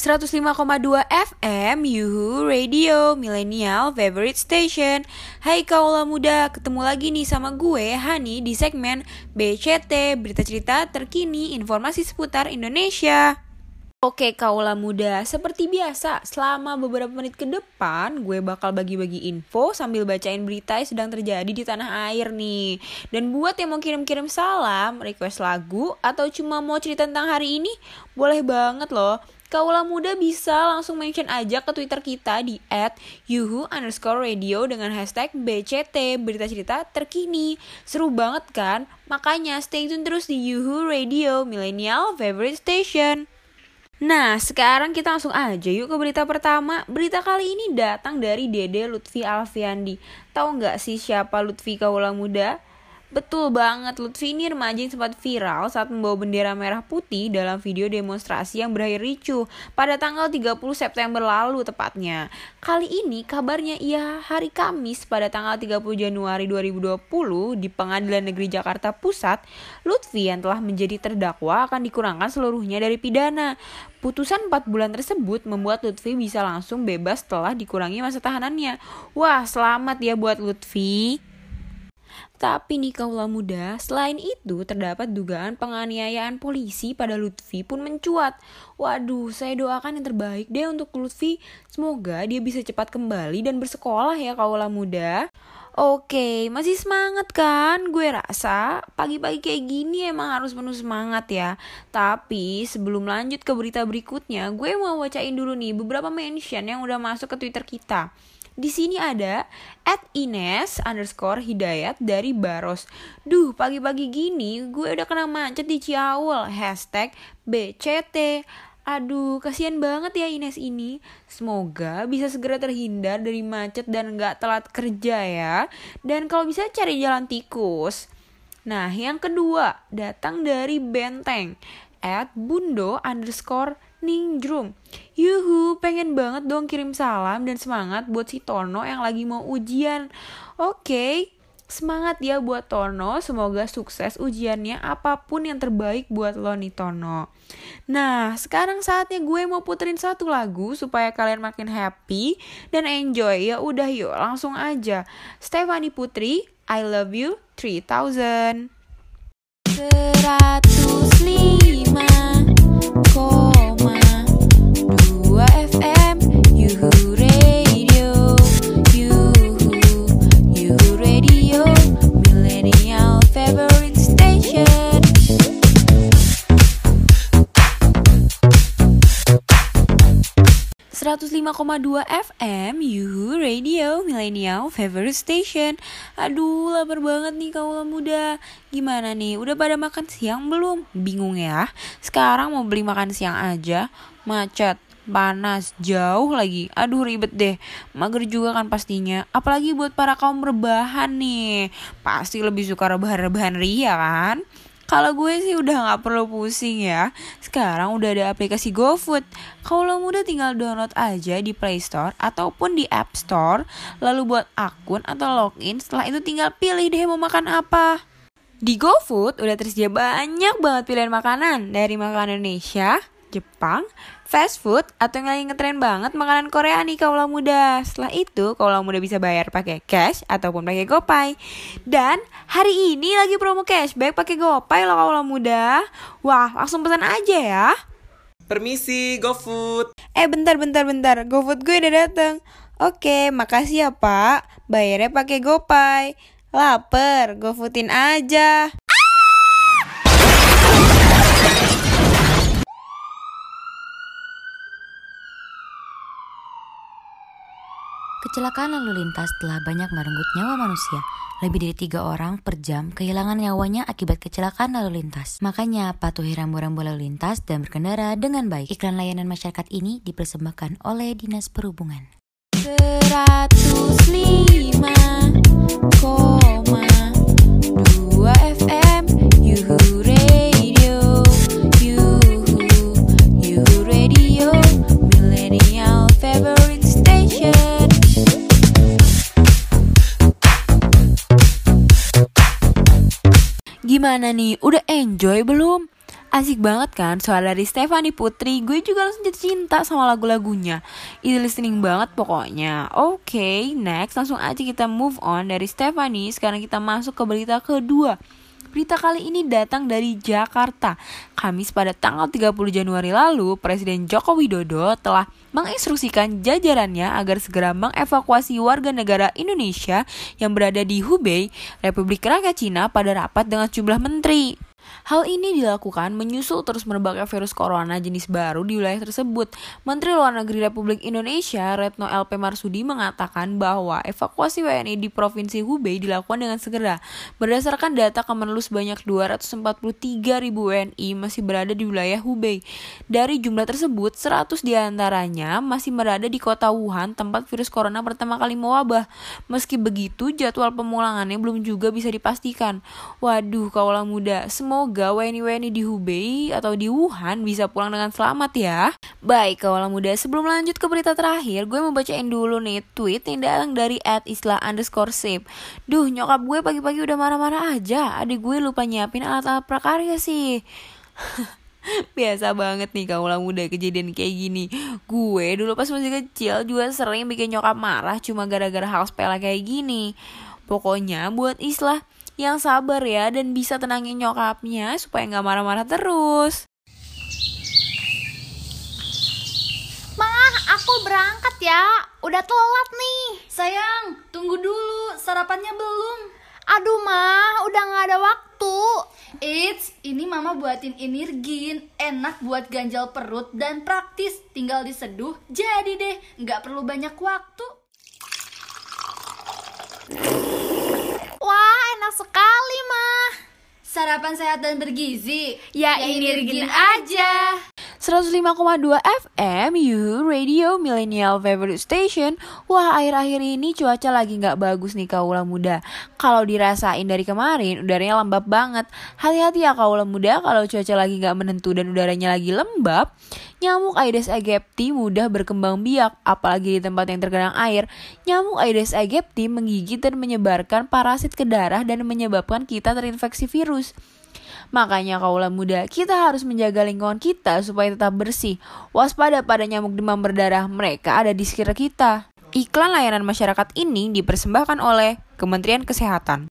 105,2 FM Yuhu Radio Millennial Favorite Station Hai kaula muda, ketemu lagi nih sama gue Hani di segmen BCT Berita cerita terkini informasi seputar Indonesia Oke kaula muda, seperti biasa selama beberapa menit ke depan gue bakal bagi-bagi info sambil bacain berita yang sedang terjadi di tanah air nih. Dan buat yang mau kirim-kirim salam, request lagu, atau cuma mau cerita tentang hari ini, boleh banget loh. Kaula muda bisa langsung mention aja ke Twitter kita di @yuhu underscore radio dengan hashtag BCT berita cerita terkini. Seru banget kan? Makanya stay tune terus di Yuhu Radio Millennial Favorite Station. Nah, sekarang kita langsung aja yuk ke berita pertama. Berita kali ini datang dari Dede Lutfi Alfiandi. Tahu nggak sih siapa Lutfi Kaula Muda? Betul banget, Lutfi ini remaja yang sempat viral saat membawa bendera merah putih dalam video demonstrasi yang berakhir ricuh pada tanggal 30 September lalu tepatnya. Kali ini kabarnya ia hari Kamis pada tanggal 30 Januari 2020 di Pengadilan Negeri Jakarta Pusat, Lutfi yang telah menjadi terdakwa akan dikurangkan seluruhnya dari pidana. Putusan 4 bulan tersebut membuat Lutfi bisa langsung bebas setelah dikurangi masa tahanannya. Wah, selamat ya buat Lutfi. Tapi nih kaula muda, selain itu terdapat dugaan penganiayaan polisi pada Lutfi pun mencuat. Waduh, saya doakan yang terbaik deh untuk Lutfi. Semoga dia bisa cepat kembali dan bersekolah ya kaula muda. Oke, masih semangat kan? Gue rasa pagi-pagi kayak gini emang harus penuh semangat ya. Tapi sebelum lanjut ke berita berikutnya, gue mau bacain dulu nih beberapa mention yang udah masuk ke Twitter kita. Di sini ada at Ines underscore Hidayat dari Baros. Duh, pagi-pagi gini gue udah kena macet di Ciaul. Hashtag BCT. Aduh, kasihan banget ya Ines ini. Semoga bisa segera terhindar dari macet dan gak telat kerja ya. Dan kalau bisa cari jalan tikus. Nah, yang kedua datang dari Benteng at bundo underscore Ningjrum. Yuhu, pengen banget dong kirim salam dan semangat buat si Tono yang lagi mau ujian. Oke, okay. semangat ya buat Tono. Semoga sukses ujiannya apa pun yang terbaik buat lo nih Tono. Nah, sekarang saatnya gue mau puterin satu lagu supaya kalian makin happy dan enjoy. Ya udah yuk, langsung aja. Stefani Putri, I love you 3000. 105 105,2 FM Yuhu Radio Millennial Favorite Station. Aduh lapar banget nih kaulah muda. Gimana nih udah pada makan siang belum? Bingung ya? Sekarang mau beli makan siang aja. Macet panas jauh lagi. Aduh ribet deh. Mager juga kan pastinya. Apalagi buat para kaum rebahan nih. Pasti lebih suka rebahan-rebahan ria kan kalau gue sih udah gak perlu pusing ya. Sekarang udah ada aplikasi GoFood. Kalau muda tinggal download aja di Play Store ataupun di App Store. Lalu buat akun atau login. Setelah itu tinggal pilih deh mau makan apa. Di GoFood udah tersedia banyak banget pilihan makanan. Dari makanan Indonesia, Jepang, fast food, atau yang lagi ngetren banget makanan Korea nih kaulah muda. Setelah itu, kaulah muda bisa bayar pakai cash ataupun pakai GoPay. Dan hari ini lagi promo cashback pakai GoPay loh kaulah muda. Wah, langsung pesan aja ya. Permisi, GoFood. Eh, bentar, bentar, bentar. GoFood gue udah dateng. Oke, makasih ya, Pak. Bayarnya pakai GoPay. Laper, GoFoodin aja. Kecelakaan lalu lintas telah banyak merenggut nyawa manusia. Lebih dari tiga orang per jam kehilangan nyawanya akibat kecelakaan lalu lintas. Makanya patuhi rambu-rambu lalu lintas dan berkendara dengan baik. Iklan layanan masyarakat ini dipersembahkan oleh Dinas Perhubungan. 105,2 Gimana nih, udah enjoy belum? Asik banget kan? Suara dari Stefani Putri. Gue juga langsung jatuh cinta sama lagu-lagunya. Easy listening banget pokoknya. Oke okay, next. Langsung aja kita move on dari Stefani Sekarang kita masuk ke berita kedua Berita kali ini datang dari Jakarta. Kamis pada tanggal 30 Januari lalu, Presiden Joko Widodo telah menginstruksikan jajarannya agar segera mengevakuasi warga negara Indonesia yang berada di Hubei, Republik Rakyat Cina pada rapat dengan jumlah menteri. Hal ini dilakukan menyusul terus merebaknya virus corona jenis baru di wilayah tersebut. Menteri Luar Negeri Republik Indonesia, Retno LP Marsudi mengatakan bahwa evakuasi WNI di Provinsi Hubei dilakukan dengan segera. Berdasarkan data Kemenlu sebanyak 243 ribu WNI masih berada di wilayah Hubei. Dari jumlah tersebut, 100 di antaranya masih berada di kota Wuhan, tempat virus corona pertama kali mewabah. Meski begitu, jadwal pemulangannya belum juga bisa dipastikan. Waduh, kaulah muda, semua Semoga WNI-WNI di Hubei atau di Wuhan bisa pulang dengan selamat ya. Baik, kawalan muda, sebelum lanjut ke berita terakhir, gue mau bacain dulu nih tweet yang datang dari at isla underscore sip. Duh, nyokap gue pagi-pagi udah marah-marah aja. Adik gue lupa nyiapin alat-alat prakarya sih. Biasa banget nih kaulah muda kejadian kayak gini Gue dulu pas masih kecil juga sering bikin nyokap marah Cuma gara-gara hal sepele kayak gini Pokoknya buat Islah yang sabar ya dan bisa tenangin nyokapnya supaya nggak marah-marah terus. Mah, aku berangkat ya. Udah telat nih. Sayang, tunggu dulu. Sarapannya belum. Aduh, Mah, udah nggak ada waktu. Eits, ini mama buatin energin, enak buat ganjal perut dan praktis. Tinggal diseduh, jadi deh, nggak perlu banyak waktu. Wah, enak sekali, mah. Sarapan sehat dan bergizi. Ya, ya ini aja. 105,2 FM Yuhu Radio Millennial Favorite Station. Wah akhir-akhir ini cuaca lagi nggak bagus nih kaulah muda. Kalau dirasain dari kemarin udaranya lembab banget. Hati-hati ya kaulah muda kalau cuaca lagi nggak menentu dan udaranya lagi lembab. Nyamuk Aedes aegypti mudah berkembang biak Apalagi di tempat yang tergenang air. Nyamuk Aedes aegypti menggigit dan menyebarkan parasit ke darah dan menyebabkan kita terinfeksi virus Makanya kaulah muda, kita harus menjaga lingkungan kita supaya tetap bersih. Waspada pada nyamuk demam berdarah, mereka ada di sekitar kita. Iklan layanan masyarakat ini dipersembahkan oleh Kementerian Kesehatan.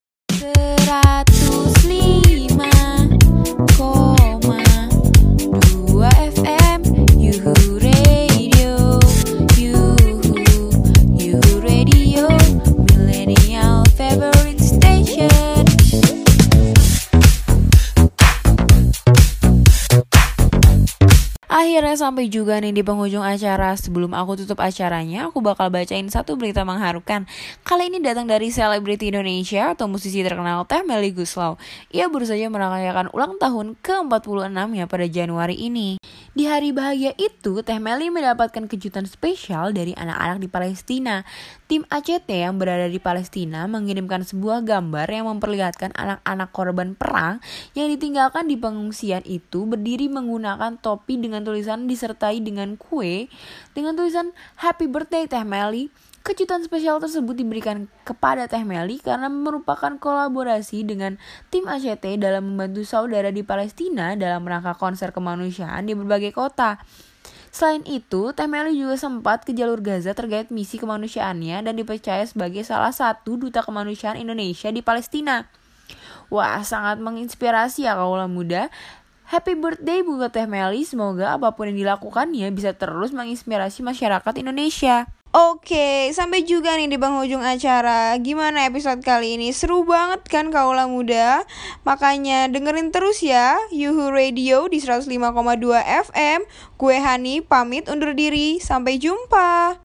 Akhirnya sampai juga nih di penghujung acara. Sebelum aku tutup acaranya, aku bakal bacain satu berita mengharukan. Kali ini datang dari selebriti Indonesia atau musisi terkenal Teh Meli Guslau. Ia baru saja merayakan ulang tahun ke-46 ya pada Januari ini. Di hari bahagia itu, Teh Meli mendapatkan kejutan spesial dari anak-anak di Palestina. Tim ACT yang berada di Palestina mengirimkan sebuah gambar yang memperlihatkan anak-anak korban perang yang ditinggalkan di pengungsian itu berdiri menggunakan topi dengan tulisan disertai dengan kue dengan tulisan Happy Birthday Teh Meli. Kejutan spesial tersebut diberikan kepada Teh Meli karena merupakan kolaborasi dengan tim ACT dalam membantu saudara di Palestina dalam rangka konser kemanusiaan di berbagai kota. Selain itu, Teh Meli juga sempat ke jalur Gaza terkait misi kemanusiaannya dan dipercaya sebagai salah satu duta kemanusiaan Indonesia di Palestina. Wah, sangat menginspirasi ya kaulah muda. Happy birthday buat Teh Meli, semoga apa pun yang dilakukannya bisa terus menginspirasi masyarakat Indonesia. Oke, sampai juga nih di penghujung acara. Gimana episode kali ini? Seru banget kan kaulah muda? Makanya dengerin terus ya Yuhu Radio di 105,2 FM. Gue Hani pamit undur diri. Sampai jumpa.